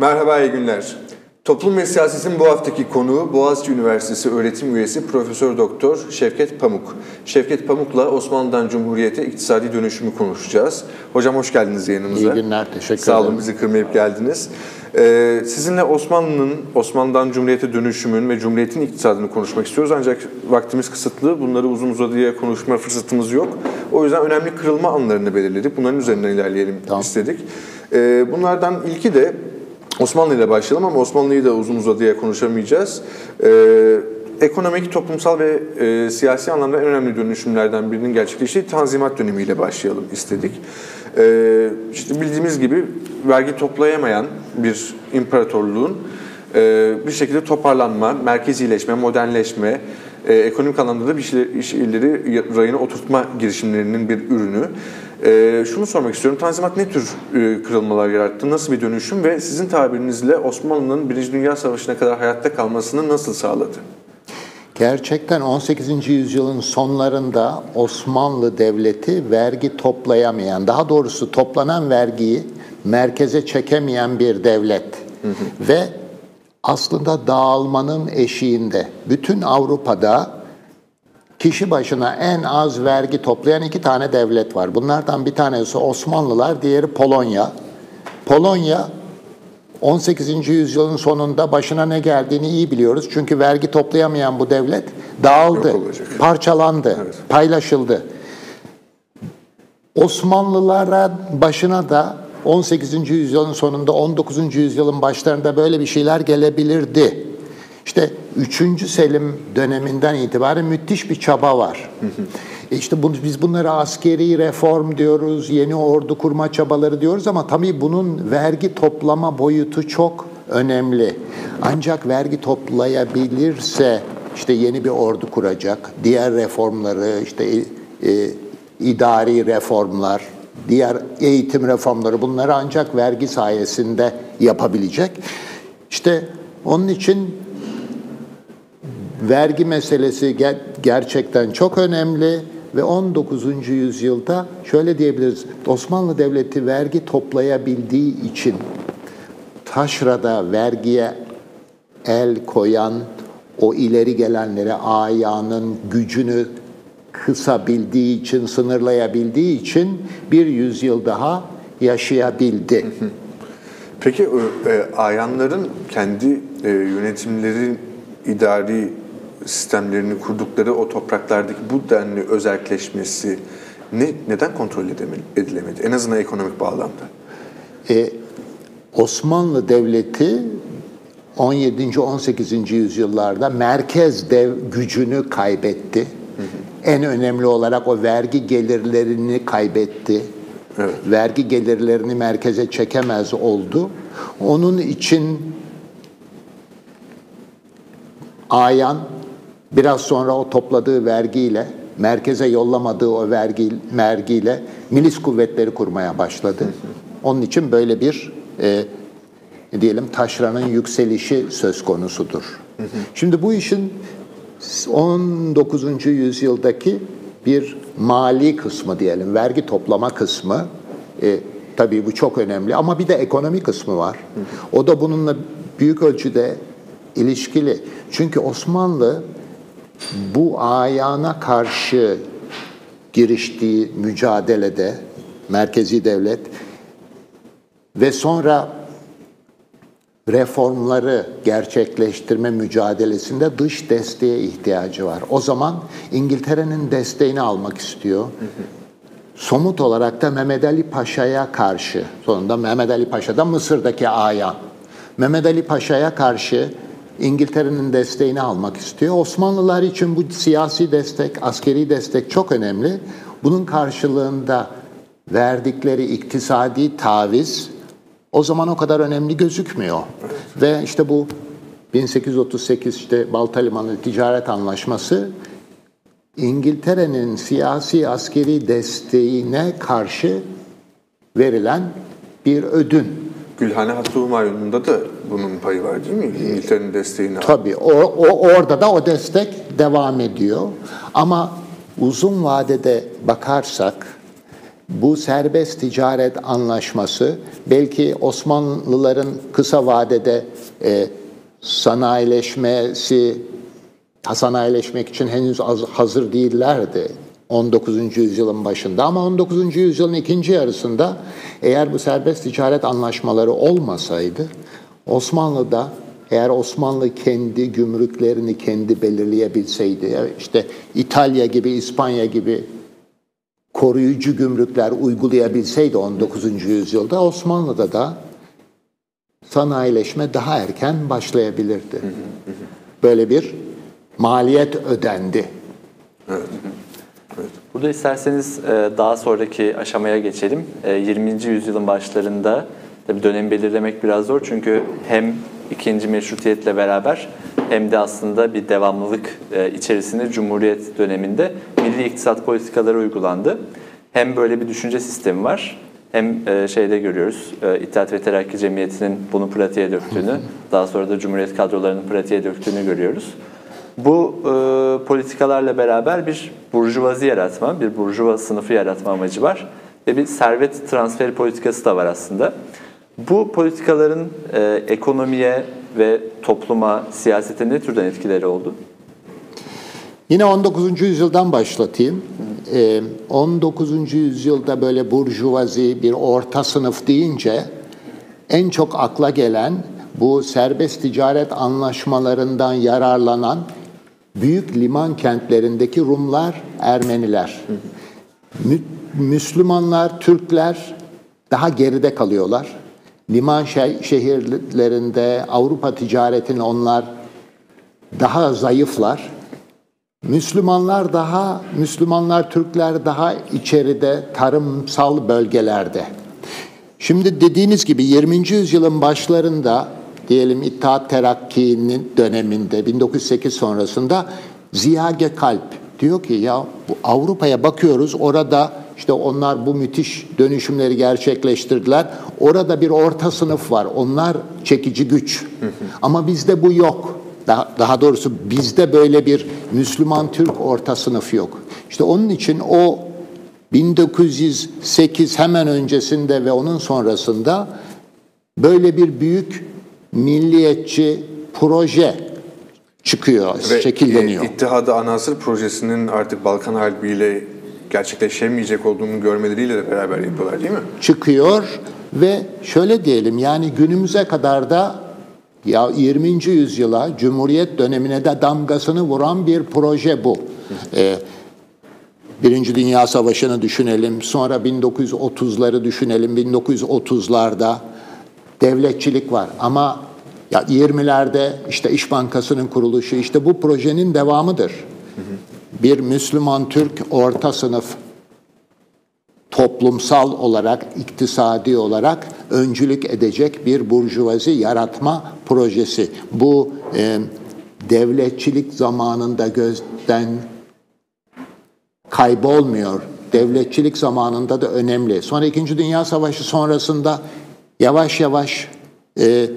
Merhaba, iyi günler. Toplum ve siyasetin bu haftaki konuğu Boğaziçi Üniversitesi öğretim üyesi Profesör Doktor Şevket Pamuk. Şevket Pamuk'la Osmanlı'dan Cumhuriyet'e iktisadi dönüşümü konuşacağız. Hocam hoş geldiniz yayınımıza. İyi günler, teşekkür ederim. Sağ olun bizi kırmayıp geldiniz. Ee, sizinle Osmanlı'nın, Osmanlı'dan Cumhuriyet'e dönüşümün ve Cumhuriyet'in iktisadını konuşmak istiyoruz. Ancak vaktimiz kısıtlı, bunları uzun uzadıya konuşma fırsatımız yok. O yüzden önemli kırılma anlarını belirledik. Bunların üzerinden ilerleyelim tamam. istedik. Ee, bunlardan ilki de Osmanlı ile başlayalım ama Osmanlı'yı da uzun uzadıya konuşamayacağız. Ee, ekonomik, toplumsal ve e, siyasi anlamda en önemli dönüşümlerden birinin gerçekleştiği Tanzimat dönemiyle başlayalım istedik. Ee, işte bildiğimiz gibi vergi toplayamayan bir imparatorluğun e, bir şekilde toparlanma, merkezileşme, modernleşme, e, ekonomik anlamda da bir şeyleri rayına oturtma girişimlerinin bir ürünü. E, şunu sormak istiyorum. Tanzimat ne tür e, kırılmalar yarattı? Nasıl bir dönüşüm ve sizin tabirinizle Osmanlı'nın Birinci Dünya Savaşı'na kadar hayatta kalmasını nasıl sağladı? Gerçekten 18. yüzyılın sonlarında Osmanlı Devleti vergi toplayamayan, daha doğrusu toplanan vergiyi merkeze çekemeyen bir devlet. Hı hı. Ve aslında dağılmanın eşiğinde. Bütün Avrupa'da kişi başına en az vergi toplayan iki tane devlet var. Bunlardan bir tanesi Osmanlılar, diğeri Polonya. Polonya 18. yüzyılın sonunda başına ne geldiğini iyi biliyoruz. Çünkü vergi toplayamayan bu devlet dağıldı, parçalandı, evet. paylaşıldı. Osmanlılara başına da 18. yüzyılın sonunda 19. yüzyılın başlarında böyle bir şeyler gelebilirdi. İşte 3. Selim döneminden itibaren müthiş bir çaba var. e işte bu, biz bunları askeri reform diyoruz, yeni ordu kurma çabaları diyoruz ama tabii bunun vergi toplama boyutu çok önemli. Ancak vergi toplayabilirse işte yeni bir ordu kuracak, diğer reformları işte e, e idari reformlar, diğer eğitim reformları bunları ancak vergi sayesinde yapabilecek. İşte onun için vergi meselesi gerçekten çok önemli ve 19. yüzyılda şöyle diyebiliriz. Osmanlı Devleti vergi toplayabildiği için taşrada vergiye el koyan o ileri gelenlere ayağının gücünü kısabildiği için, sınırlayabildiği için bir yüzyıl daha yaşayabildi. Peki e, ayanların kendi e, yönetimleri idari sistemlerini kurdukları o topraklardaki bu denli özelleşmesi ne, neden kontrol edilemedi? En azından ekonomik bağlamda. Ee, Osmanlı Devleti 17. 18. yüzyıllarda merkez dev gücünü kaybetti. Hı hı. En önemli olarak o vergi gelirlerini kaybetti. Evet. Vergi gelirlerini merkeze çekemez oldu. Onun için Ayan biraz sonra o topladığı vergiyle, merkeze yollamadığı o vergi vergiyle milis kuvvetleri kurmaya başladı. Onun için böyle bir e, diyelim taşranın yükselişi söz konusudur. Şimdi bu işin 19. yüzyıldaki bir mali kısmı diyelim, vergi toplama kısmı e, tabii bu çok önemli ama bir de ekonomi kısmı var. O da bununla büyük ölçüde ilişkili. Çünkü Osmanlı bu ayağına karşı giriştiği mücadelede merkezi devlet ve sonra reformları gerçekleştirme mücadelesinde dış desteğe ihtiyacı var. O zaman İngiltere'nin desteğini almak istiyor. Somut olarak da Mehmet Ali Paşa'ya karşı, sonunda Mehmet Ali Paşa da Mısır'daki ayan. Mehmet Ali Paşa'ya karşı İngiltere'nin desteğini almak istiyor. Osmanlılar için bu siyasi destek, askeri destek çok önemli. Bunun karşılığında verdikleri iktisadi taviz o zaman o kadar önemli gözükmüyor. Ve işte bu 1838 işte Balta Limanı Ticaret Anlaşması İngiltere'nin siyasi askeri desteğine karşı verilen bir ödün. Gülhane Hattı Humayun'unda da bunun payı var değil mi? İngiltere'nin desteğini Tabii. O, o, orada da o destek devam ediyor. Ama uzun vadede bakarsak bu serbest ticaret anlaşması belki Osmanlıların kısa vadede e, sanayileşmesi sanayileşmek için henüz hazır değillerdi 19. yüzyılın başında ama 19. yüzyılın ikinci yarısında eğer bu serbest ticaret anlaşmaları olmasaydı Osmanlı'da eğer Osmanlı kendi gümrüklerini kendi belirleyebilseydi işte İtalya gibi İspanya gibi koruyucu gümrükler uygulayabilseydi 19. yüzyılda Osmanlı'da da sanayileşme daha erken başlayabilirdi. Böyle bir maliyet ödendi. Evet. Burada isterseniz e, daha sonraki aşamaya geçelim. 20. E, yüzyılın başlarında tabii dönem belirlemek biraz zor çünkü hem ikinci meşrutiyetle beraber hem de aslında bir devamlılık e, içerisinde Cumhuriyet döneminde milli iktisat politikaları uygulandı. Hem böyle bir düşünce sistemi var hem şeyde görüyoruz İttihat ve Terakki Cemiyeti'nin bunu pratiğe döktüğünü, daha sonra da Cumhuriyet kadrolarının pratiğe döktüğünü görüyoruz. Bu e, politikalarla beraber bir burjuvazi yaratma, bir burjuva sınıfı yaratma amacı var ve bir servet transferi politikası da var aslında. Bu politikaların e, ekonomiye ve topluma, siyasete ne türden etkileri oldu? Yine 19. yüzyıldan başlatayım. Ee, 19. yüzyılda böyle burjuvazi bir orta sınıf deyince en çok akla gelen bu serbest ticaret anlaşmalarından yararlanan büyük liman kentlerindeki Rumlar, Ermeniler. Mü Müslümanlar, Türkler daha geride kalıyorlar. Liman şehirlerinde Avrupa ticaretini onlar daha zayıflar. Müslümanlar daha, Müslümanlar, Türkler daha içeride, tarımsal bölgelerde. Şimdi dediğiniz gibi 20. yüzyılın başlarında diyelim İttihat Terakki'nin döneminde 1908 sonrasında Ziya Gökalp diyor ki ya Avrupa'ya bakıyoruz orada işte onlar bu müthiş dönüşümleri gerçekleştirdiler. Orada bir orta sınıf var. Onlar çekici güç. Ama bizde bu yok. Daha, daha doğrusu bizde böyle bir Müslüman Türk orta sınıf yok. İşte onun için o 1908 hemen öncesinde ve onun sonrasında böyle bir büyük milliyetçi proje çıkıyor, ve şekilleniyor. E, İttihadı Anasır projesinin artık Balkan Harbi'yle gerçekleşemeyecek olduğunu görmeleriyle de beraber yapıyorlar değil mi? Çıkıyor ve şöyle diyelim yani günümüze kadar da ya 20. yüzyıla, Cumhuriyet dönemine de damgasını vuran bir proje bu. Ee, Birinci Dünya Savaşı'nı düşünelim, sonra 1930'ları düşünelim. 1930'larda devletçilik var ama ya 20'lerde işte İş Bankası'nın kuruluşu işte bu projenin devamıdır. Bir Müslüman Türk orta sınıf toplumsal olarak, iktisadi olarak öncülük edecek bir burjuvazi yaratma projesi. Bu e, devletçilik zamanında gözden kaybolmuyor. Devletçilik zamanında da önemli. Sonra İkinci Dünya Savaşı sonrasında yavaş yavaş e,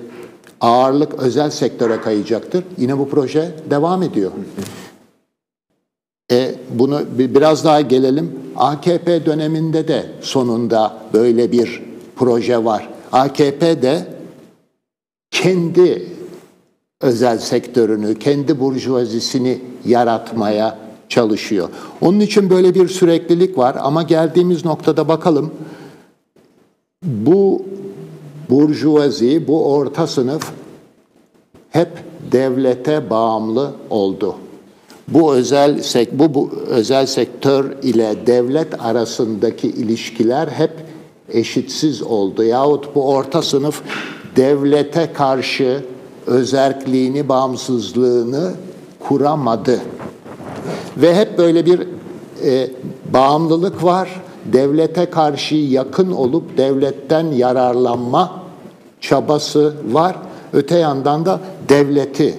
ağırlık özel sektöre kayacaktır. Yine bu proje devam ediyor. E, bunu biraz daha gelelim. AKP döneminde de sonunda böyle bir proje var. AKP de kendi özel sektörünü, kendi burjuvazisini yaratmaya çalışıyor. Onun için böyle bir süreklilik var ama geldiğimiz noktada bakalım bu burjuvazi, bu orta sınıf hep devlete bağımlı oldu. Bu özel sek bu, bu özel sektör ile devlet arasındaki ilişkiler hep eşitsiz oldu. Yahut bu orta sınıf devlete karşı özerkliğini, bağımsızlığını kuramadı. Ve hep böyle bir e, bağımlılık var. Devlete karşı yakın olup devletten yararlanma çabası var. Öte yandan da devleti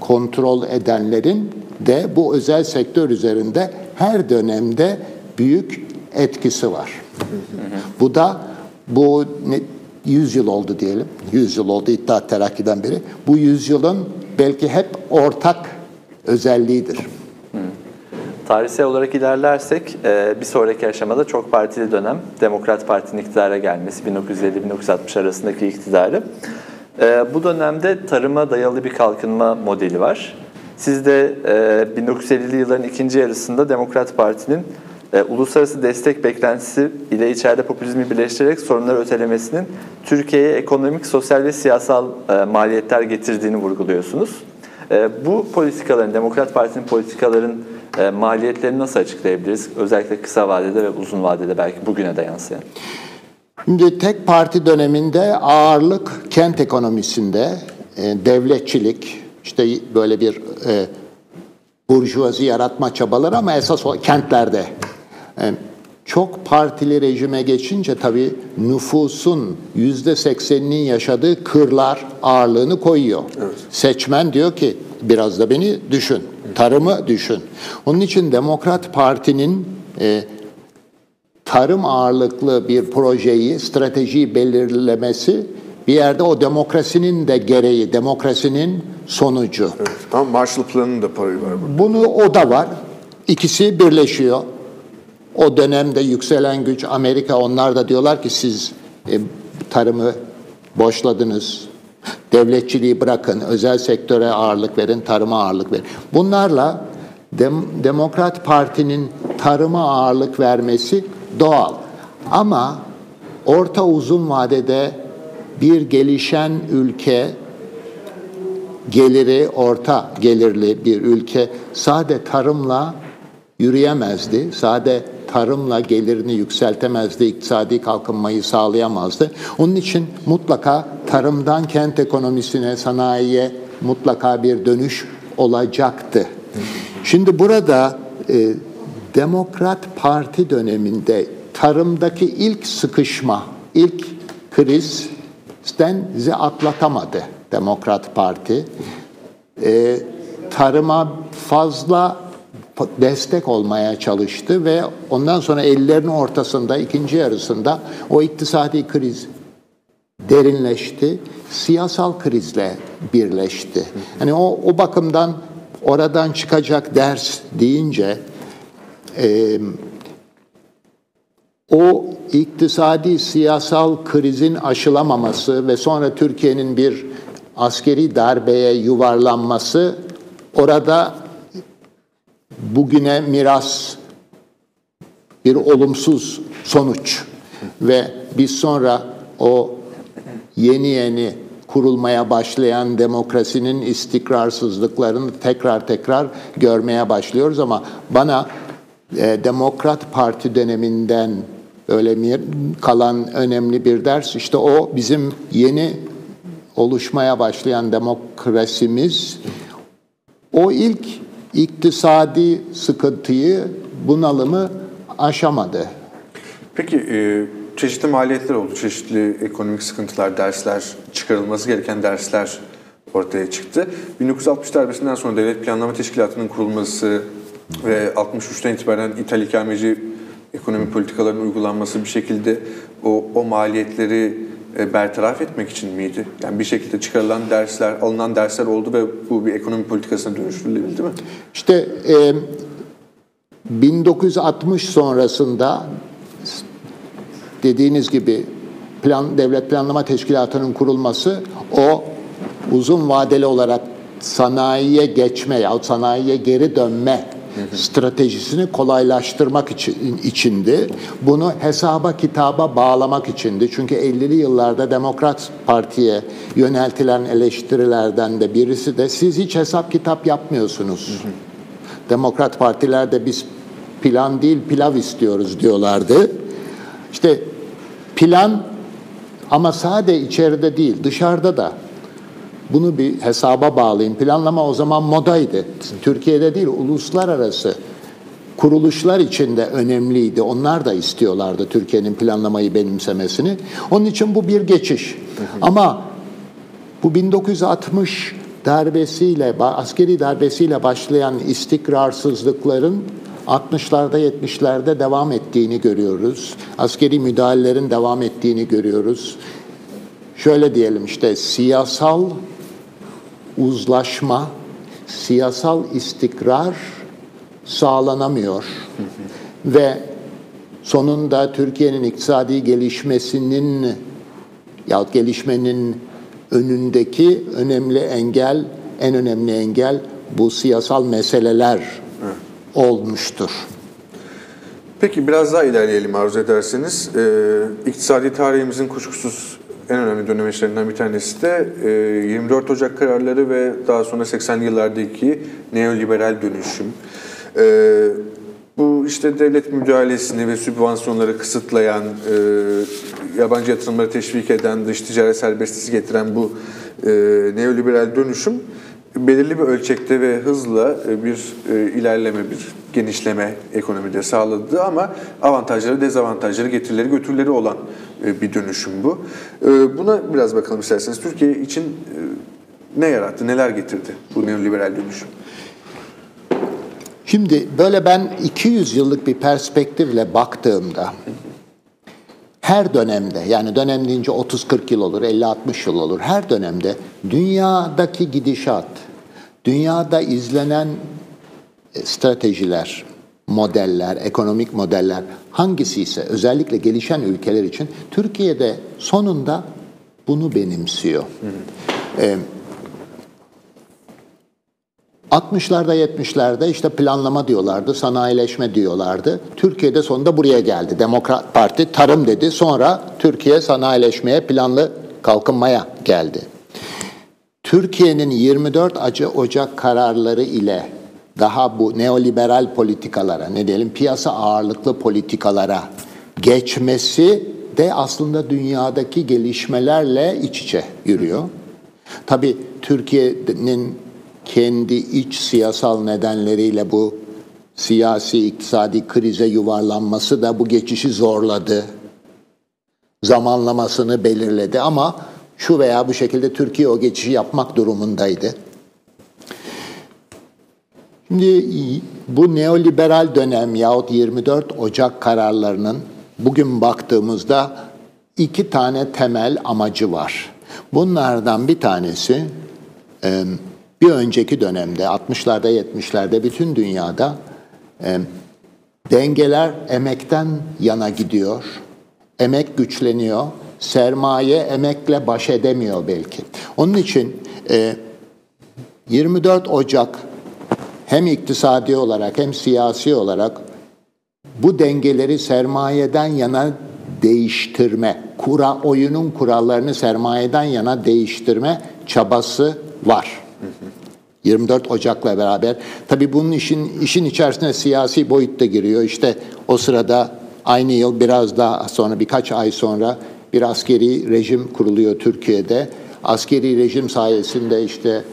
kontrol edenlerin de bu özel sektör üzerinde her dönemde büyük etkisi var. Bu da bu ne, 100 yıl oldu diyelim. 100 yıl oldu İttihat Terakki'den beri. Bu yüzyılın belki hep ortak özelliğidir. Tarihsel olarak ilerlersek e, bir sonraki aşamada çok partili dönem Demokrat Parti'nin iktidara gelmesi 1950-1960 arasındaki iktidarı. E, bu dönemde tarıma dayalı bir kalkınma modeli var. Siz de 1950'li yılların ikinci yarısında Demokrat Parti'nin e, uluslararası destek beklentisi ile içeride popülizmi birleştirerek sorunları ötelemesinin Türkiye'ye ekonomik, sosyal ve siyasal e, maliyetler getirdiğini vurguluyorsunuz. E, bu politikaların, Demokrat Parti'nin politikaların e, maliyetlerini nasıl açıklayabiliriz? Özellikle kısa vadede ve uzun vadede belki bugüne de yansıyan. Şimdi tek parti döneminde ağırlık kent ekonomisinde, e, devletçilik, işte böyle bir e, burjuvazi yaratma çabaları ama esas o kentlerde e, çok partili rejime geçince tabii nüfusun yüzde sekseninin yaşadığı kırlar ağırlığını koyuyor. Evet. Seçmen diyor ki biraz da beni düşün, tarımı düşün. Onun için Demokrat Parti'nin e, tarım ağırlıklı bir projeyi, stratejiyi belirlemesi bir yerde o demokrasinin de gereği, demokrasinin sonucu. Evet, ama Marshall Planı'nın da payı var burada. Bunu o da var. İkisi birleşiyor. O dönemde yükselen güç Amerika onlar da diyorlar ki siz e, tarımı boşladınız. Devletçiliği bırakın, özel sektöre ağırlık verin, tarıma ağırlık verin. Bunlarla Dem Demokrat Parti'nin tarıma ağırlık vermesi doğal. Ama orta uzun vadede bir gelişen ülke geliri orta gelirli bir ülke sade tarımla yürüyemezdi. Sade tarımla gelirini yükseltemezdi, iktisadi kalkınmayı sağlayamazdı. Onun için mutlaka tarımdan kent ekonomisine, sanayiye mutlaka bir dönüş olacaktı. Şimdi burada e, Demokrat Parti döneminde tarımdaki ilk sıkışma, ilk krizden bizi atlatamadı Demokrat Parti. E, tarıma fazla destek olmaya çalıştı ve ondan sonra ellerinin ortasında ikinci yarısında o iktisadi kriz derinleşti, siyasal krizle birleşti. Hani o, o bakımdan oradan çıkacak ders deyince e, o iktisadi siyasal krizin aşılamaması ve sonra Türkiye'nin bir askeri darbeye yuvarlanması orada bugüne miras bir olumsuz sonuç ve biz sonra o yeni yeni kurulmaya başlayan demokrasinin istikrarsızlıklarını tekrar tekrar görmeye başlıyoruz ama bana e, Demokrat Parti döneminden öyle bir kalan önemli bir ders işte o bizim yeni oluşmaya başlayan demokrasimiz. O ilk iktisadi sıkıntıyı, bunalımı aşamadı. Peki e, çeşitli maliyetler oldu, çeşitli ekonomik sıkıntılar, dersler, çıkarılması gereken dersler ortaya çıktı. 1960 darbesinden sonra Devlet Planlama Teşkilatı'nın kurulması ve 63'ten itibaren ithal ikameci ekonomi politikalarının uygulanması bir şekilde o, o maliyetleri bertaraf etmek için miydi? Yani bir şekilde çıkarılan dersler, alınan dersler oldu ve bu bir ekonomi politikasına dönüştürülebildi mi? İşte e, 1960 sonrasında dediğiniz gibi plan devlet planlama teşkilatının kurulması o uzun vadeli olarak sanayiye geçme ya sanayiye geri dönme stratejisini kolaylaştırmak için içindi. Bunu hesaba kitaba bağlamak içindi. Çünkü 50'li yıllarda Demokrat Parti'ye yöneltilen eleştirilerden de birisi de siz hiç hesap kitap yapmıyorsunuz. Demokrat Partiler de biz plan değil pilav istiyoruz diyorlardı. İşte plan ama sade içeride değil dışarıda da bunu bir hesaba bağlayın. Planlama o zaman modaydı. Türkiye'de değil, uluslararası kuruluşlar içinde önemliydi. Onlar da istiyorlardı Türkiye'nin planlamayı benimsemesini. Onun için bu bir geçiş. Ama bu 1960 darbesiyle, askeri darbesiyle başlayan istikrarsızlıkların 60'larda 70'lerde devam ettiğini görüyoruz. Askeri müdahalelerin devam ettiğini görüyoruz. Şöyle diyelim işte siyasal uzlaşma, siyasal istikrar sağlanamıyor ve sonunda Türkiye'nin iktisadi gelişmesinin yahut gelişmenin önündeki önemli engel, en önemli engel bu siyasal meseleler olmuştur. Peki biraz daha ilerleyelim arzu ederseniz. Ee, iktisadi tarihimizin kuşkusuz en önemli dönemeçlerinden bir tanesi de e, 24 Ocak kararları ve daha sonra 80'li yıllardaki neoliberal dönüşüm. Ee, bu işte devlet müdahalesini ve sübvansiyonları kısıtlayan, e, yabancı yatırımları teşvik eden, dış ticaret serbestisi getiren bu e, neoliberal dönüşüm belirli bir ölçekte ve hızla e, bir e, ilerleme, bir genişleme ekonomide sağladı ama avantajları, dezavantajları, getirileri, götürüleri olan e, bir dönüşüm bu. Buna biraz bakalım isterseniz. Türkiye için ne yarattı, neler getirdi bu neoliberal dönüşüm? Şimdi böyle ben 200 yıllık bir perspektifle baktığımda her dönemde yani dönem deyince 30-40 yıl olur, 50-60 yıl olur. Her dönemde dünyadaki gidişat, dünyada izlenen e, stratejiler, modeller, ekonomik modeller hangisi ise özellikle gelişen ülkeler için Türkiye'de sonunda bunu benimsiyor. Hı hı. Ee, 60'larda 70'lerde işte planlama diyorlardı, sanayileşme diyorlardı. Türkiye'de sonunda buraya geldi. Demokrat Parti tarım dedi. Sonra Türkiye sanayileşmeye, planlı kalkınmaya geldi. Türkiye'nin 24 Acı Ocak kararları ile daha bu neoliberal politikalara, ne diyelim piyasa ağırlıklı politikalara geçmesi de aslında dünyadaki gelişmelerle iç içe yürüyor. Tabii Türkiye'nin kendi iç siyasal nedenleriyle bu siyasi iktisadi krize yuvarlanması da bu geçişi zorladı. Zamanlamasını belirledi ama şu veya bu şekilde Türkiye o geçişi yapmak durumundaydı. Şimdi bu neoliberal dönem yahut 24 Ocak kararlarının bugün baktığımızda iki tane temel amacı var. Bunlardan bir tanesi bir önceki dönemde 60'larda 70'lerde bütün dünyada e, dengeler emekten yana gidiyor. Emek güçleniyor. Sermaye emekle baş edemiyor belki. Onun için e, 24 Ocak hem iktisadi olarak hem siyasi olarak bu dengeleri sermayeden yana değiştirme, kura oyunun kurallarını sermayeden yana değiştirme çabası var. 24 Ocak'la beraber. Tabii bunun işin işin içerisine siyasi boyut da giriyor. İşte o sırada aynı yıl biraz daha sonra birkaç ay sonra bir askeri rejim kuruluyor Türkiye'de. Askeri rejim sayesinde işte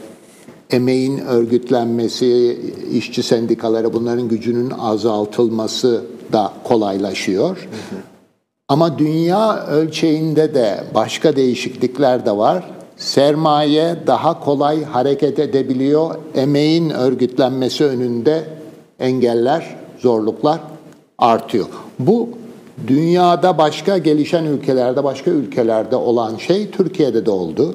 emeğin örgütlenmesi, işçi sendikaları bunların gücünün azaltılması da kolaylaşıyor. Ama dünya ölçeğinde de başka değişiklikler de var sermaye daha kolay hareket edebiliyor. Emeğin örgütlenmesi önünde engeller, zorluklar artıyor. Bu dünyada başka gelişen ülkelerde, başka ülkelerde olan şey Türkiye'de de oldu.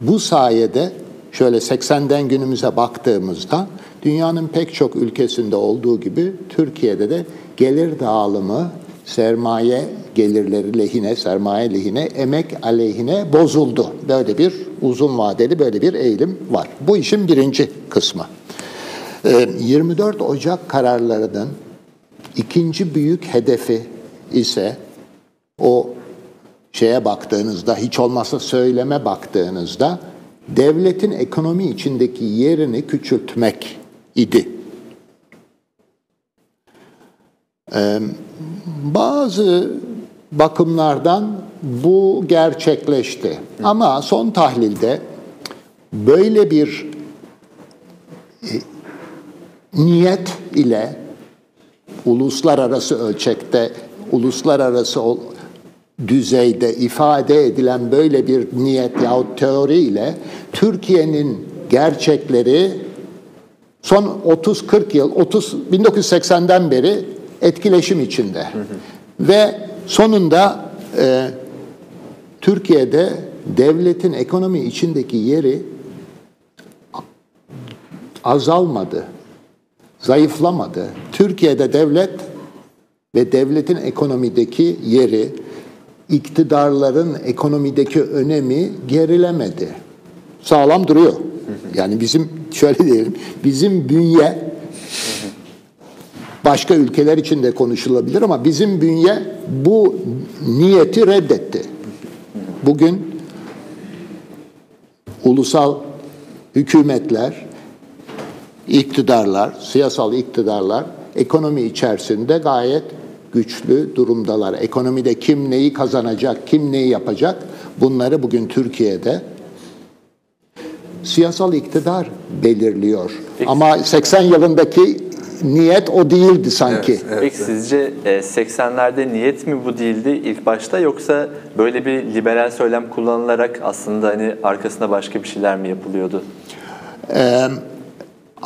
Bu sayede şöyle 80'den günümüze baktığımızda dünyanın pek çok ülkesinde olduğu gibi Türkiye'de de gelir dağılımı sermaye gelirleri lehine, sermaye lehine, emek aleyhine bozuldu. Böyle bir uzun vadeli böyle bir eğilim var. Bu işin birinci kısmı. 24 ee, Ocak kararlarının ikinci büyük hedefi ise o şeye baktığınızda, hiç olmazsa söyleme baktığınızda devletin ekonomi içindeki yerini küçültmek idi. Ee, bazı bakımlardan bu gerçekleşti. Ama son tahlilde böyle bir e, niyet ile uluslararası ölçekte, uluslararası düzeyde ifade edilen böyle bir niyet yahut teori ile Türkiye'nin gerçekleri son 30-40 yıl, 30 1980'den beri etkileşim içinde. Hı hı. Ve sonunda e, Türkiye'de devletin ekonomi içindeki yeri azalmadı. zayıflamadı. Türkiye'de devlet ve devletin ekonomideki yeri, iktidarların ekonomideki önemi gerilemedi. Sağlam duruyor. Yani bizim şöyle diyelim, bizim bünye başka ülkeler için de konuşulabilir ama bizim bünye bu niyeti reddetti. Bugün ulusal hükümetler, iktidarlar, siyasal iktidarlar ekonomi içerisinde gayet güçlü durumdalar. Ekonomide kim neyi kazanacak, kim neyi yapacak bunları bugün Türkiye'de siyasal iktidar belirliyor. Peki. Ama 80 yılındaki niyet o değildi sanki. Evet, evet. Peki sizce e, 80'lerde niyet mi bu değildi ilk başta yoksa böyle bir liberal söylem kullanılarak aslında hani arkasında başka bir şeyler mi yapılıyordu?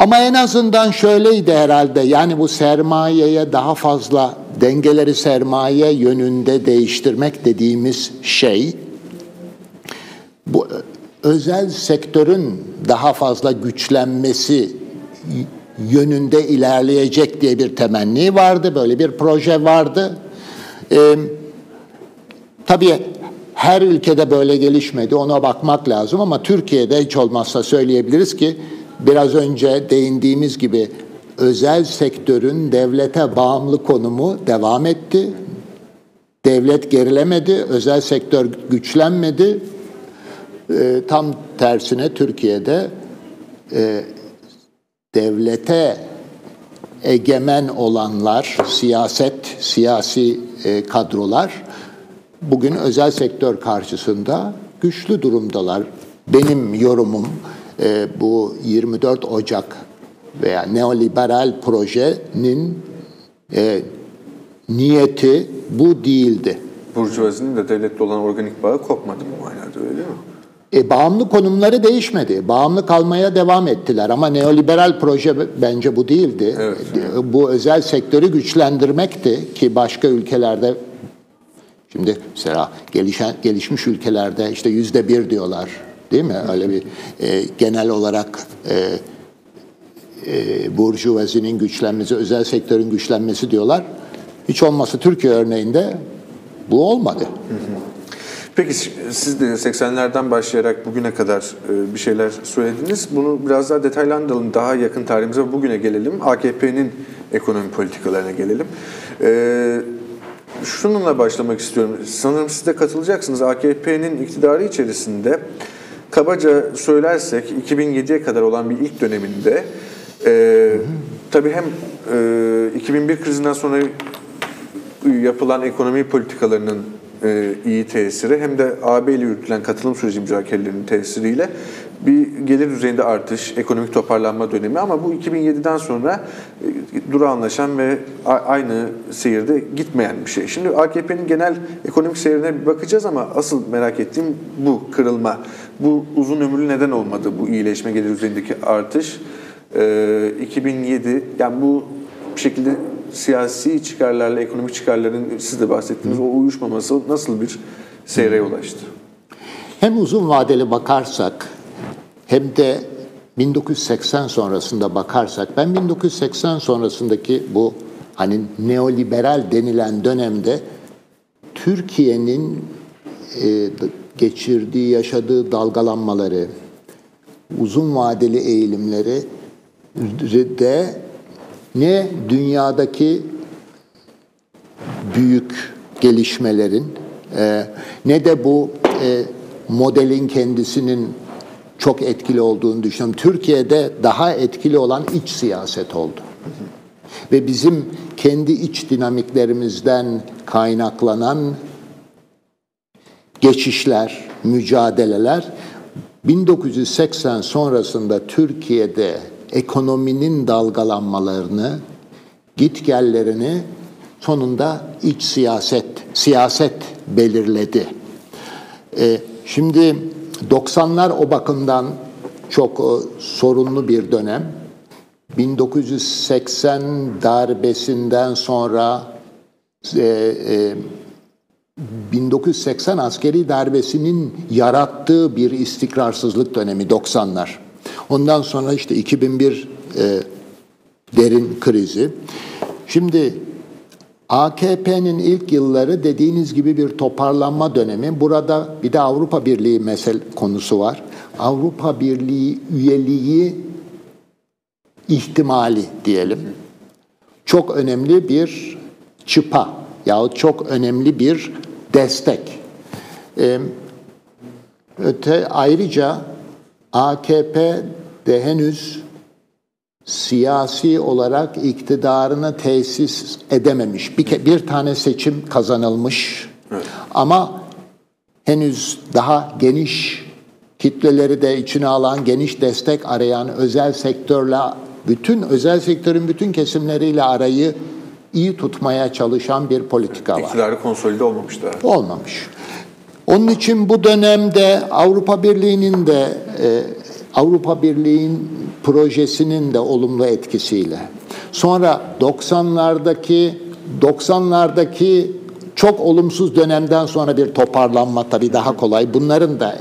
Ama en azından şöyleydi herhalde. Yani bu sermayeye daha fazla dengeleri sermaye yönünde değiştirmek dediğimiz şey bu özel sektörün daha fazla güçlenmesi yönünde ilerleyecek diye bir temenni vardı. Böyle bir proje vardı. Ee, tabii her ülkede böyle gelişmedi. Ona bakmak lazım ama Türkiye'de hiç olmazsa söyleyebiliriz ki biraz önce değindiğimiz gibi özel sektörün devlete bağımlı konumu devam etti. Devlet gerilemedi, özel sektör güçlenmedi. Ee, tam tersine Türkiye'de e, devlete egemen olanlar, siyaset, siyasi e, kadrolar bugün özel sektör karşısında güçlü durumdalar. Benim yorumum e, bu 24 Ocak veya neoliberal projenin e, niyeti bu değildi. Burjuvazinin de devletle olan organik bağı kopmadı bu manada öyle mi? E, bağımlı konumları değişmedi. Bağımlı kalmaya devam ettiler ama neoliberal proje bence bu değildi. Evet. E, Bu özel sektörü güçlendirmekti ki başka ülkelerde şimdi mesela gelişen gelişmiş ülkelerde işte yüzde bir diyorlar değil mi? Öyle bir e, genel olarak e, e, burjuvazinin güçlenmesi, özel sektörün güçlenmesi diyorlar. Hiç olmazsa Türkiye örneğinde bu olmadı. Peki siz de 80'lerden başlayarak bugüne kadar e, bir şeyler söylediniz. Bunu biraz daha detaylandıralım. Daha yakın tarihimize bugüne gelelim. AKP'nin ekonomi politikalarına gelelim. Ee, şununla başlamak istiyorum. Sanırım siz de katılacaksınız. AKP'nin iktidarı içerisinde kabaca söylersek 2007'ye kadar olan bir ilk döneminde e, tabii hem e, 2001 krizinden sonra yapılan ekonomi politikalarının e, iyi tesiri hem de AB ile yürütülen katılım süreci müzakerelerinin tesiriyle bir gelir düzeyinde artış, ekonomik toparlanma dönemi ama bu 2007'den sonra e, durağanlaşan ve aynı seyirde gitmeyen bir şey. Şimdi AKP'nin genel ekonomik seyrine bir bakacağız ama asıl merak ettiğim bu kırılma. Bu uzun ömürlü neden olmadı bu iyileşme gelir düzeyindeki artış? E, 2007 yani bu bir şekilde siyasi çıkarlarla ekonomik çıkarların siz de bahsettiğiniz o uyuşmaması nasıl bir seyre yol açtı? Hem uzun vadeli bakarsak hem de 1980 sonrasında bakarsak ben 1980 sonrasındaki bu hani neoliberal denilen dönemde Türkiye'nin e, geçirdiği, yaşadığı dalgalanmaları, uzun vadeli eğilimleri de ne dünyadaki büyük gelişmelerin e, ne de bu e, modelin kendisinin çok etkili olduğunu düşünüyorum. Türkiye'de daha etkili olan iç siyaset oldu. Ve bizim kendi iç dinamiklerimizden kaynaklanan geçişler, mücadeleler 1980 sonrasında Türkiye'de ekonominin dalgalanmalarını, gitgellerini sonunda iç siyaset, siyaset belirledi. Ee, şimdi 90'lar o bakımdan çok e, sorunlu bir dönem. 1980 darbesinden sonra e, e, 1980 askeri darbesinin yarattığı bir istikrarsızlık dönemi 90'lar. Ondan sonra işte 2001 e, derin krizi. Şimdi AKP'nin ilk yılları dediğiniz gibi bir toparlanma dönemi. Burada bir de Avrupa Birliği mesel konusu var. Avrupa Birliği üyeliği ihtimali diyelim. Çok önemli bir çıpa yahut çok önemli bir destek. Ee, öte ayrıca AKP de henüz siyasi olarak iktidarını tesis edememiş. Bir, bir tane seçim kazanılmış evet. ama henüz daha geniş kitleleri de içine alan, geniş destek arayan özel sektörle bütün özel sektörün bütün kesimleriyle arayı iyi tutmaya çalışan bir politika var. İktidarı konsolide olmamış da. Olmamış. Onun için bu dönemde Avrupa Birliği'nin de e, Avrupa Birliği'nin projesinin de olumlu etkisiyle sonra 90'lardaki 90'lardaki çok olumsuz dönemden sonra bir toparlanma tabii daha kolay. Bunların da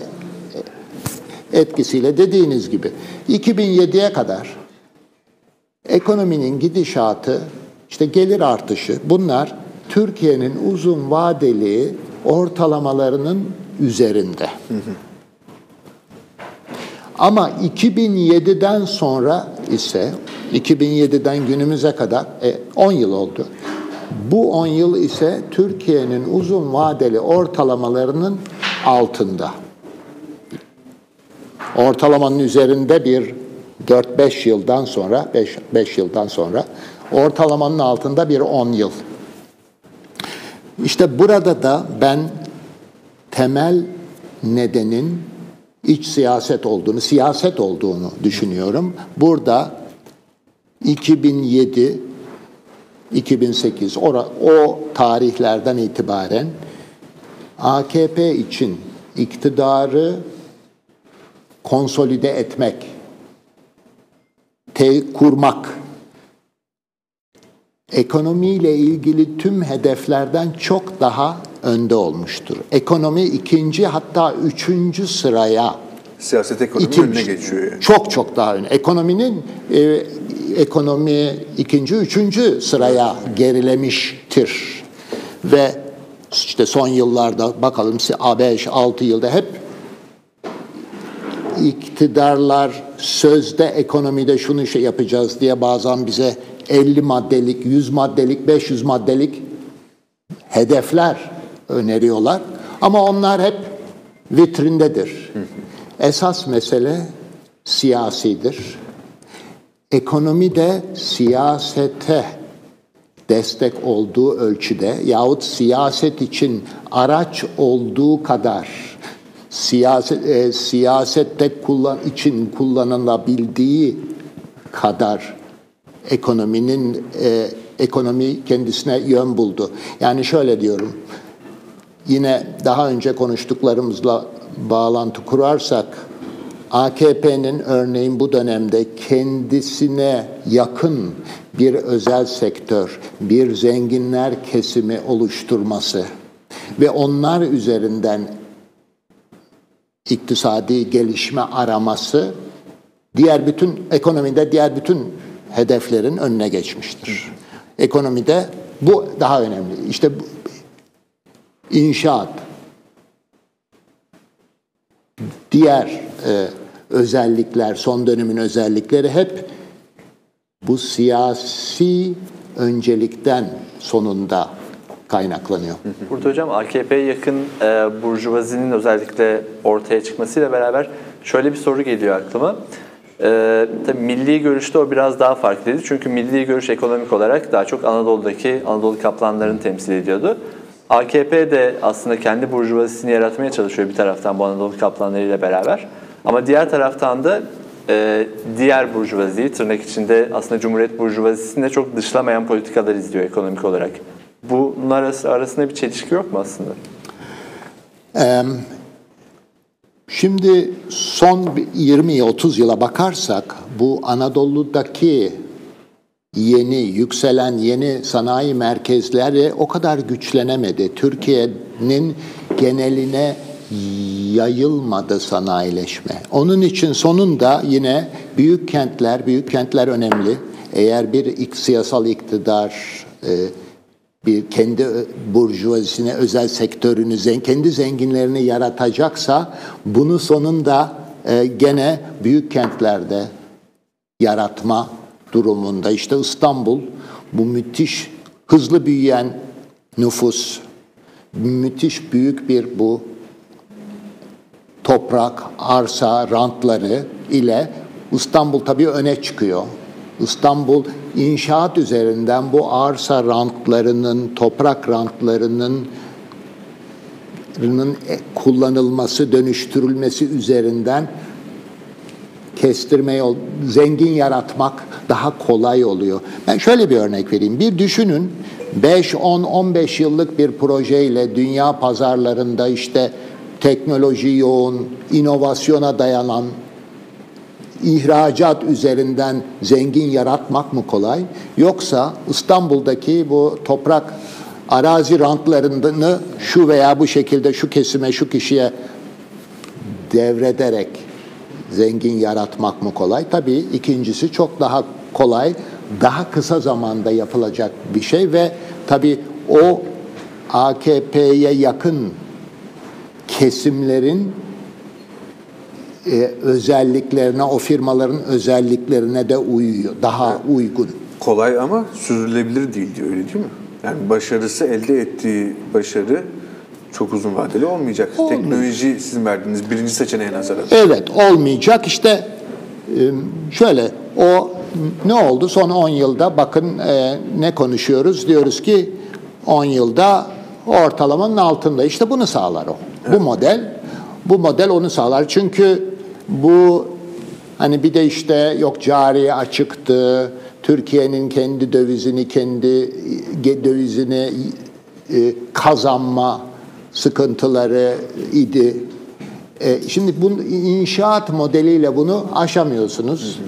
etkisiyle dediğiniz gibi 2007'ye kadar ekonominin gidişatı, işte gelir artışı bunlar Türkiye'nin uzun vadeli ortalamalarının üzerinde. Ama 2007'den sonra ise 2007'den günümüze kadar e, 10 yıl oldu. Bu 10 yıl ise Türkiye'nin uzun vadeli ortalamalarının altında. Ortalamanın üzerinde bir 4-5 yıldan sonra 5, 5 yıldan sonra ortalamanın altında bir 10 yıl. İşte burada da ben temel nedenin iç siyaset olduğunu, siyaset olduğunu düşünüyorum. Burada 2007 2008 o, o tarihlerden itibaren AKP için iktidarı konsolide etmek, te kurmak, ekonomiyle ilgili tüm hedeflerden çok daha önde olmuştur. Ekonomi ikinci hatta üçüncü sıraya Siyaset ekonomi ikinci, önüne geçiyor. Yani. Çok çok daha önde. Ekonominin e, ekonomi ikinci, üçüncü sıraya gerilemiştir. Ve işte son yıllarda bakalım 5-6 yılda hep iktidarlar sözde ekonomide şunu şey yapacağız diye bazen bize 50 maddelik, 100 maddelik, 500 maddelik hedefler öneriyorlar. Ama onlar hep vitrindedir. Esas mesele siyasidir. Ekonomi de siyasete destek olduğu ölçüde yahut siyaset için araç olduğu kadar siyaset e, siyasette kullan için kullanılabildiği kadar ekonominin e, ekonomi kendisine yön buldu. Yani şöyle diyorum. Yine daha önce konuştuklarımızla bağlantı kurarsak AKP'nin örneğin bu dönemde kendisine yakın bir özel sektör, bir zenginler kesimi oluşturması ve onlar üzerinden iktisadi gelişme araması diğer bütün ekonomide diğer bütün hedeflerin önüne geçmiştir. Ekonomide bu daha önemli. İşte inşaat, diğer e, özellikler, son dönemin özellikleri hep bu siyasi öncelikten sonunda kaynaklanıyor. Burada hocam AKP'ye yakın e, burjuvazinin özellikle ortaya çıkmasıyla beraber şöyle bir soru geliyor aklıma. E, tabii milli görüşte o biraz daha farklıydı. Çünkü milli görüş ekonomik olarak daha çok Anadolu'daki Anadolu kaplanlarını temsil ediyordu. AKP de aslında kendi burjuvazisini yaratmaya çalışıyor bir taraftan bu Anadolu kaplanlarıyla beraber. Ama diğer taraftan da e, diğer burjuvaziyi tırnak içinde aslında Cumhuriyet burjuvazisini çok dışlamayan politikalar izliyor ekonomik olarak. Bunlar arasında bir çelişki yok mu aslında? Şimdi son 20-30 yıla bakarsak bu Anadolu'daki yeni, yükselen yeni sanayi merkezleri o kadar güçlenemedi. Türkiye'nin geneline yayılmadı sanayileşme. Onun için sonunda yine büyük kentler, büyük kentler önemli. eğer bir siyasal iktidar e, bir kendi burjuvazisine, özel sektörünü, kendi zenginlerini yaratacaksa bunu sonunda e, gene büyük kentlerde yaratma durumunda. İşte İstanbul bu müthiş hızlı büyüyen nüfus, müthiş büyük bir bu toprak, arsa, rantları ile İstanbul tabii öne çıkıyor. İstanbul inşaat üzerinden bu arsa rantlarının, toprak rantlarının kullanılması, dönüştürülmesi üzerinden kestirme yol, zengin yaratmak daha kolay oluyor. Ben şöyle bir örnek vereyim. Bir düşünün 5, 10, 15 yıllık bir projeyle dünya pazarlarında işte teknoloji yoğun, inovasyona dayanan ihracat üzerinden zengin yaratmak mı kolay? Yoksa İstanbul'daki bu toprak arazi rantlarını şu veya bu şekilde şu kesime, şu kişiye devrederek zengin yaratmak mı kolay? Tabii ikincisi çok daha kolay, daha kısa zamanda yapılacak bir şey ve tabii o AKP'ye yakın kesimlerin e, özelliklerine, o firmaların özelliklerine de uyuyor, daha evet. uygun. Kolay ama sürdürülebilir değil diyor öyle değil mi? Yani başarısı elde ettiği başarı çok uzun vadeli olmayacak. Olmayacak. Teknoloji sizin verdiğiniz birinci seçeneğe nazaran. Evet olmayacak. İşte e, şöyle o ne oldu son 10 yılda bakın e, ne konuşuyoruz diyoruz ki 10 yılda ortalamanın altında işte bunu sağlar o. Evet. Bu model bu model onu sağlar. Çünkü bu hani bir de işte yok cari açıktı. Türkiye'nin kendi dövizini kendi dövizini e, kazanma sıkıntıları idi. E, şimdi bu inşaat modeliyle bunu aşamıyorsunuz.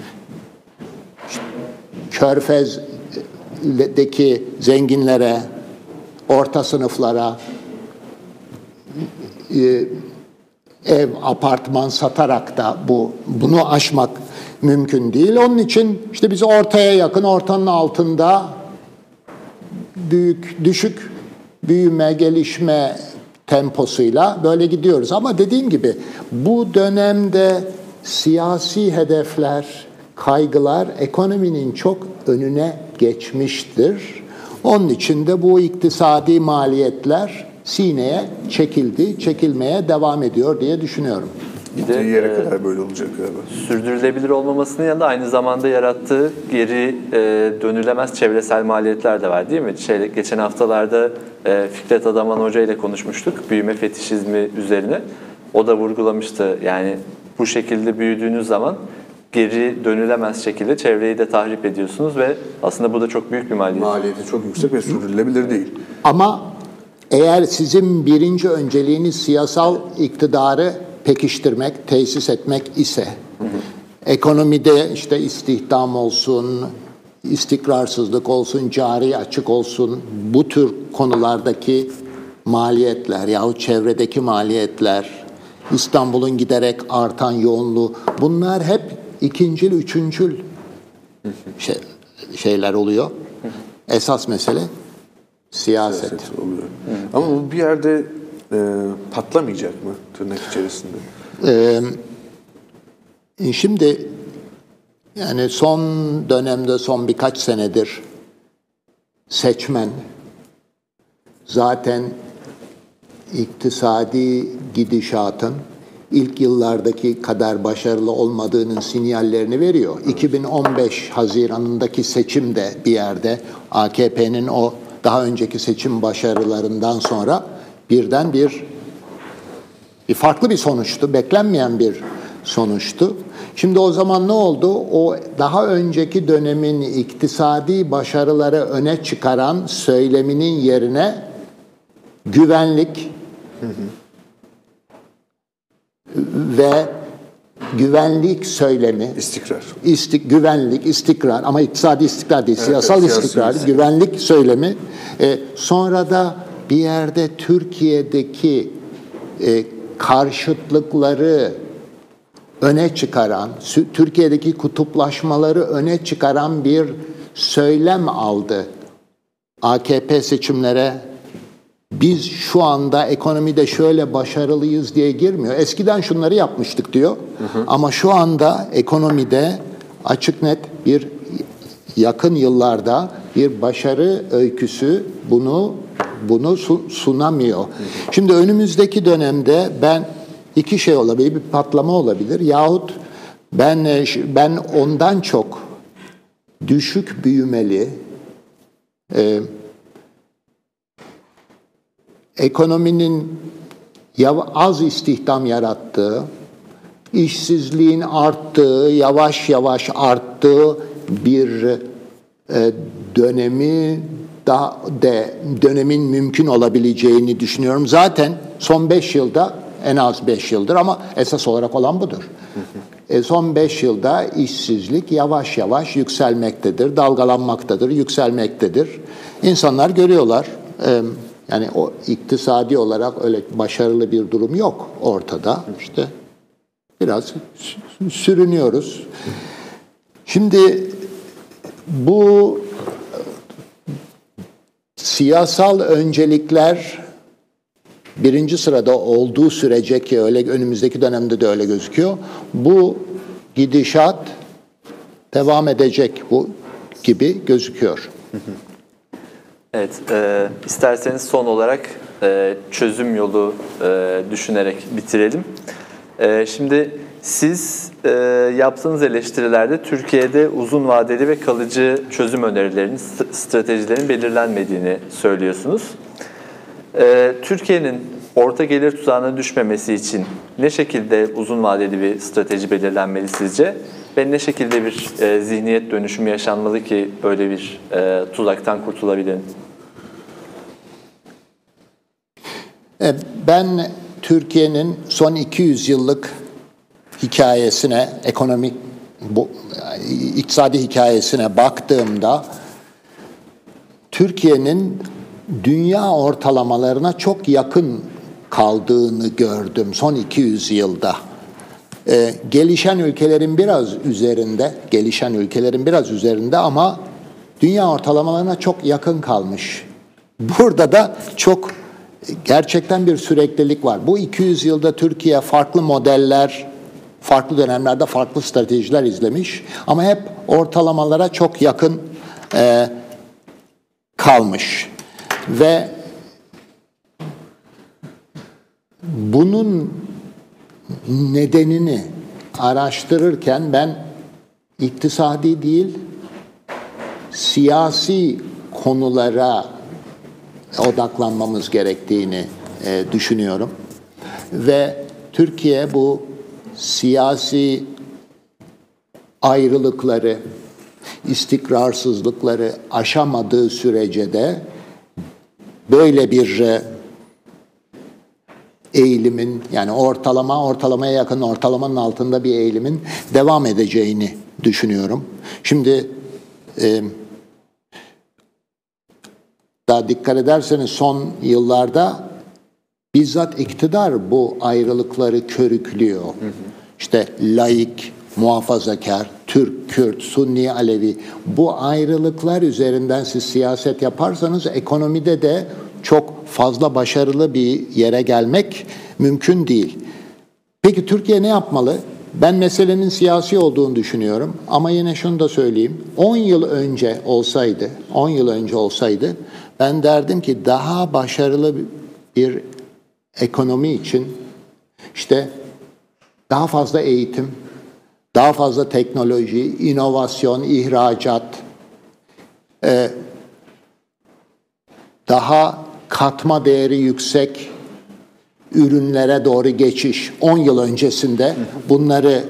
Körfez'deki zenginlere, orta sınıflara e, ev, apartman satarak da bu bunu aşmak mümkün değil. Onun için işte biz ortaya yakın, ortanın altında büyük, düşük büyüme, gelişme temposuyla böyle gidiyoruz. Ama dediğim gibi bu dönemde siyasi hedefler, kaygılar ekonominin çok önüne geçmiştir. Onun için de bu iktisadi maliyetler sineye çekildi, çekilmeye devam ediyor diye düşünüyorum. Bir de yere e, kadar böyle olacak galiba. Sürdürülebilir olmamasının yanında aynı zamanda yarattığı geri e, dönülemez çevresel maliyetler de var değil mi? Şey, geçen haftalarda e, Fikret Adaman Hoca ile konuşmuştuk büyüme fetişizmi üzerine. O da vurgulamıştı yani bu şekilde büyüdüğünüz zaman geri dönülemez şekilde çevreyi de tahrip ediyorsunuz ve aslında bu da çok büyük bir maliyet. Maliyeti çok yüksek ve sürdürülebilir değil. Ama eğer sizin birinci önceliğiniz siyasal iktidarı pekiştirmek, tesis etmek ise ekonomide işte istihdam olsun, istikrarsızlık olsun, cari açık olsun bu tür konulardaki maliyetler yahut çevredeki maliyetler, İstanbul'un giderek artan yoğunluğu bunlar hep ikincil, üçüncül şey, şeyler oluyor. Esas mesele siyaset. siyaset oluyor. Ama bu bir yerde e, patlamayacak mı tırnak içerisinde? Ee, şimdi yani son dönemde son birkaç senedir seçmen zaten iktisadi gidişatın ilk yıllardaki kadar başarılı olmadığının sinyallerini veriyor. 2015 Haziran'ındaki seçimde bir yerde AKP'nin o daha önceki seçim başarılarından sonra birden bir bir farklı bir sonuçtu, beklenmeyen bir sonuçtu. Şimdi o zaman ne oldu? O daha önceki dönemin iktisadi başarıları öne çıkaran söyleminin yerine güvenlik hı hı. ve güvenlik söylemi istikrar istik güvenlik istikrar ama iktisadi istikrar değil evet, siyasal evet, istikrar siyasi. güvenlik söylemi e, sonra da bir yerde Türkiye'deki e, karşıtlıkları öne çıkaran, Türkiye'deki kutuplaşmaları öne çıkaran bir söylem aldı. AKP seçimlere biz şu anda ekonomide şöyle başarılıyız diye girmiyor. Eskiden şunları yapmıştık diyor. Hı hı. Ama şu anda ekonomide açık net bir yakın yıllarda bir başarı öyküsü bunu bunu sunamıyor. Şimdi önümüzdeki dönemde ben iki şey olabilir, bir patlama olabilir yahut ben ben ondan çok düşük büyümeli e, ekonominin az istihdam yarattığı, işsizliğin arttığı, yavaş yavaş arttığı bir e, dönemi daha de dönemin mümkün olabileceğini düşünüyorum. Zaten son 5 yılda en az 5 yıldır ama esas olarak olan budur. E, son 5 yılda işsizlik yavaş yavaş yükselmektedir, dalgalanmaktadır, yükselmektedir. İnsanlar görüyorlar. E, yani o iktisadi olarak öyle başarılı bir durum yok ortada. İşte biraz sürünüyoruz. Şimdi bu siyasal öncelikler birinci sırada olduğu sürece ki öyle önümüzdeki dönemde de öyle gözüküyor. Bu gidişat devam edecek bu gibi gözüküyor. Evet, e, isterseniz son olarak e, çözüm yolu e, düşünerek bitirelim. E, şimdi siz e, yaptığınız eleştirilerde Türkiye'de uzun vadeli ve kalıcı çözüm önerilerinin, stratejilerin belirlenmediğini söylüyorsunuz. E, Türkiye'nin orta gelir tuzağına düşmemesi için ne şekilde uzun vadeli bir strateji belirlenmeli sizce? Ve ne şekilde bir e, zihniyet dönüşümü yaşanmalı ki böyle bir e, tuzaktan kurtulabilelim? E, ben Türkiye'nin son 200 yıllık hikayesine, ekonomik bu iktisadi hikayesine baktığımda Türkiye'nin dünya ortalamalarına çok yakın kaldığını gördüm son 200 yılda. Ee, gelişen ülkelerin biraz üzerinde, gelişen ülkelerin biraz üzerinde ama dünya ortalamalarına çok yakın kalmış. Burada da çok gerçekten bir süreklilik var. Bu 200 yılda Türkiye farklı modeller, farklı dönemlerde farklı stratejiler izlemiş ama hep ortalamalara çok yakın e, kalmış ve bunun nedenini araştırırken ben iktisadi değil siyasi konulara odaklanmamız gerektiğini e, düşünüyorum. Ve Türkiye bu siyasi ayrılıkları, istikrarsızlıkları aşamadığı sürece de böyle bir e, eğilimin yani ortalama ortalamaya yakın ortalamanın altında bir eğilimin devam edeceğini düşünüyorum. Şimdi e, daha dikkat ederseniz son yıllarda bizzat iktidar bu ayrılıkları körüklüyor. Hı hı. İşte laik, muhafazakar, Türk, Kürt, Sunni, Alevi bu ayrılıklar üzerinden siz siyaset yaparsanız ekonomide de çok fazla başarılı bir yere gelmek mümkün değil. Peki Türkiye ne yapmalı? Ben meselenin siyasi olduğunu düşünüyorum ama yine şunu da söyleyeyim. 10 yıl önce olsaydı, 10 yıl önce olsaydı ben derdim ki daha başarılı bir ekonomi için işte daha fazla eğitim, daha fazla teknoloji, inovasyon, ihracat, e, daha katma değeri yüksek ürünlere doğru geçiş 10 yıl öncesinde bunları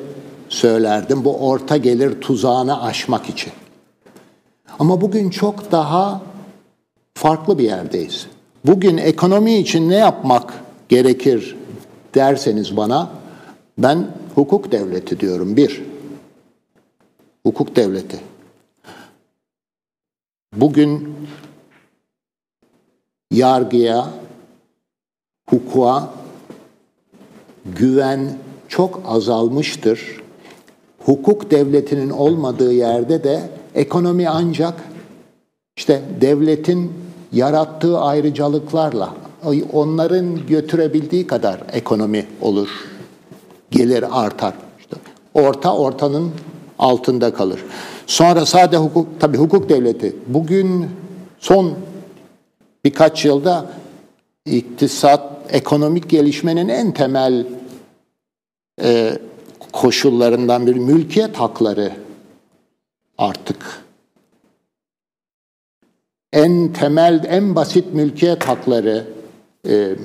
söylerdim. Bu orta gelir tuzağını aşmak için. Ama bugün çok daha farklı bir yerdeyiz. Bugün ekonomi için ne yapmak gerekir derseniz bana ben hukuk devleti diyorum. Bir, hukuk devleti. Bugün yargıya, hukuka güven çok azalmıştır. Hukuk devletinin olmadığı yerde de ekonomi ancak işte devletin yarattığı ayrıcalıklarla onların götürebildiği kadar ekonomi olur. Gelir artar. İşte orta ortanın altında kalır. Sonra sade hukuk, tabii hukuk devleti. Bugün son birkaç yılda iktisat, ekonomik gelişmenin en temel e, koşullarından biri mülkiyet hakları artık en temel, en basit mülkiyet hakları e,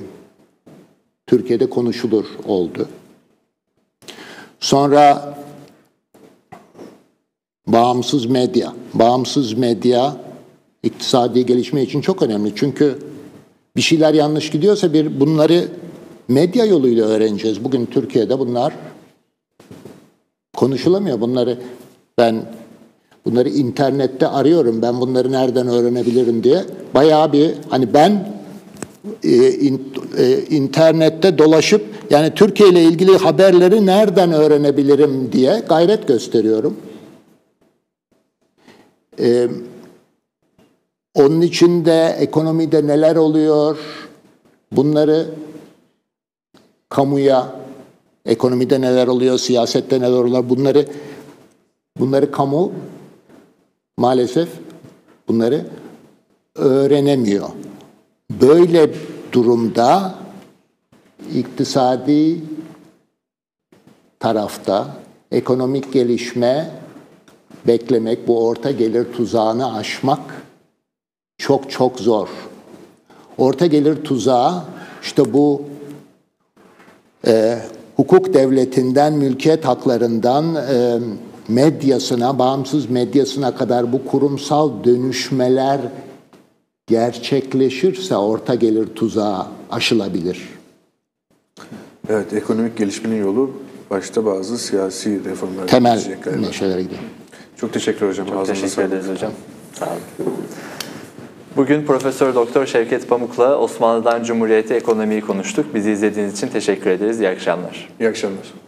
Türkiye'de konuşulur oldu. Sonra bağımsız medya. Bağımsız medya iktisadi gelişme için çok önemli. Çünkü bir şeyler yanlış gidiyorsa bir bunları medya yoluyla öğreneceğiz. Bugün Türkiye'de bunlar konuşulamıyor. Bunları ben bunları internette arıyorum. Ben bunları nereden öğrenebilirim diye. Bayağı bir hani ben e, in, e, internette dolaşıp yani Türkiye ile ilgili haberleri nereden öğrenebilirim diye gayret gösteriyorum. E, onun içinde ekonomide neler oluyor? Bunları kamuya, ekonomide neler oluyor, siyasette neler oluyor? Bunları bunları kamu maalesef bunları öğrenemiyor. Böyle durumda iktisadi tarafta ekonomik gelişme beklemek, bu orta gelir tuzağını aşmak çok çok zor. Orta gelir tuzağı işte bu e, hukuk devletinden, mülkiyet haklarından e, medyasına, bağımsız medyasına kadar bu kurumsal dönüşmeler gerçekleşirse orta gelir tuzağı aşılabilir. Evet, ekonomik gelişmenin yolu başta bazı siyasi reformlar Temel galiba. neşelere gidiyor. Çok teşekkür hocam. Çok Ağzınıza teşekkür ederiz hocam. Sağ olun. Bugün Profesör Doktor Şevket Pamuk'la Osmanlı'dan Cumhuriyete ekonomiyi konuştuk. Bizi izlediğiniz için teşekkür ederiz. İyi akşamlar. İyi akşamlar.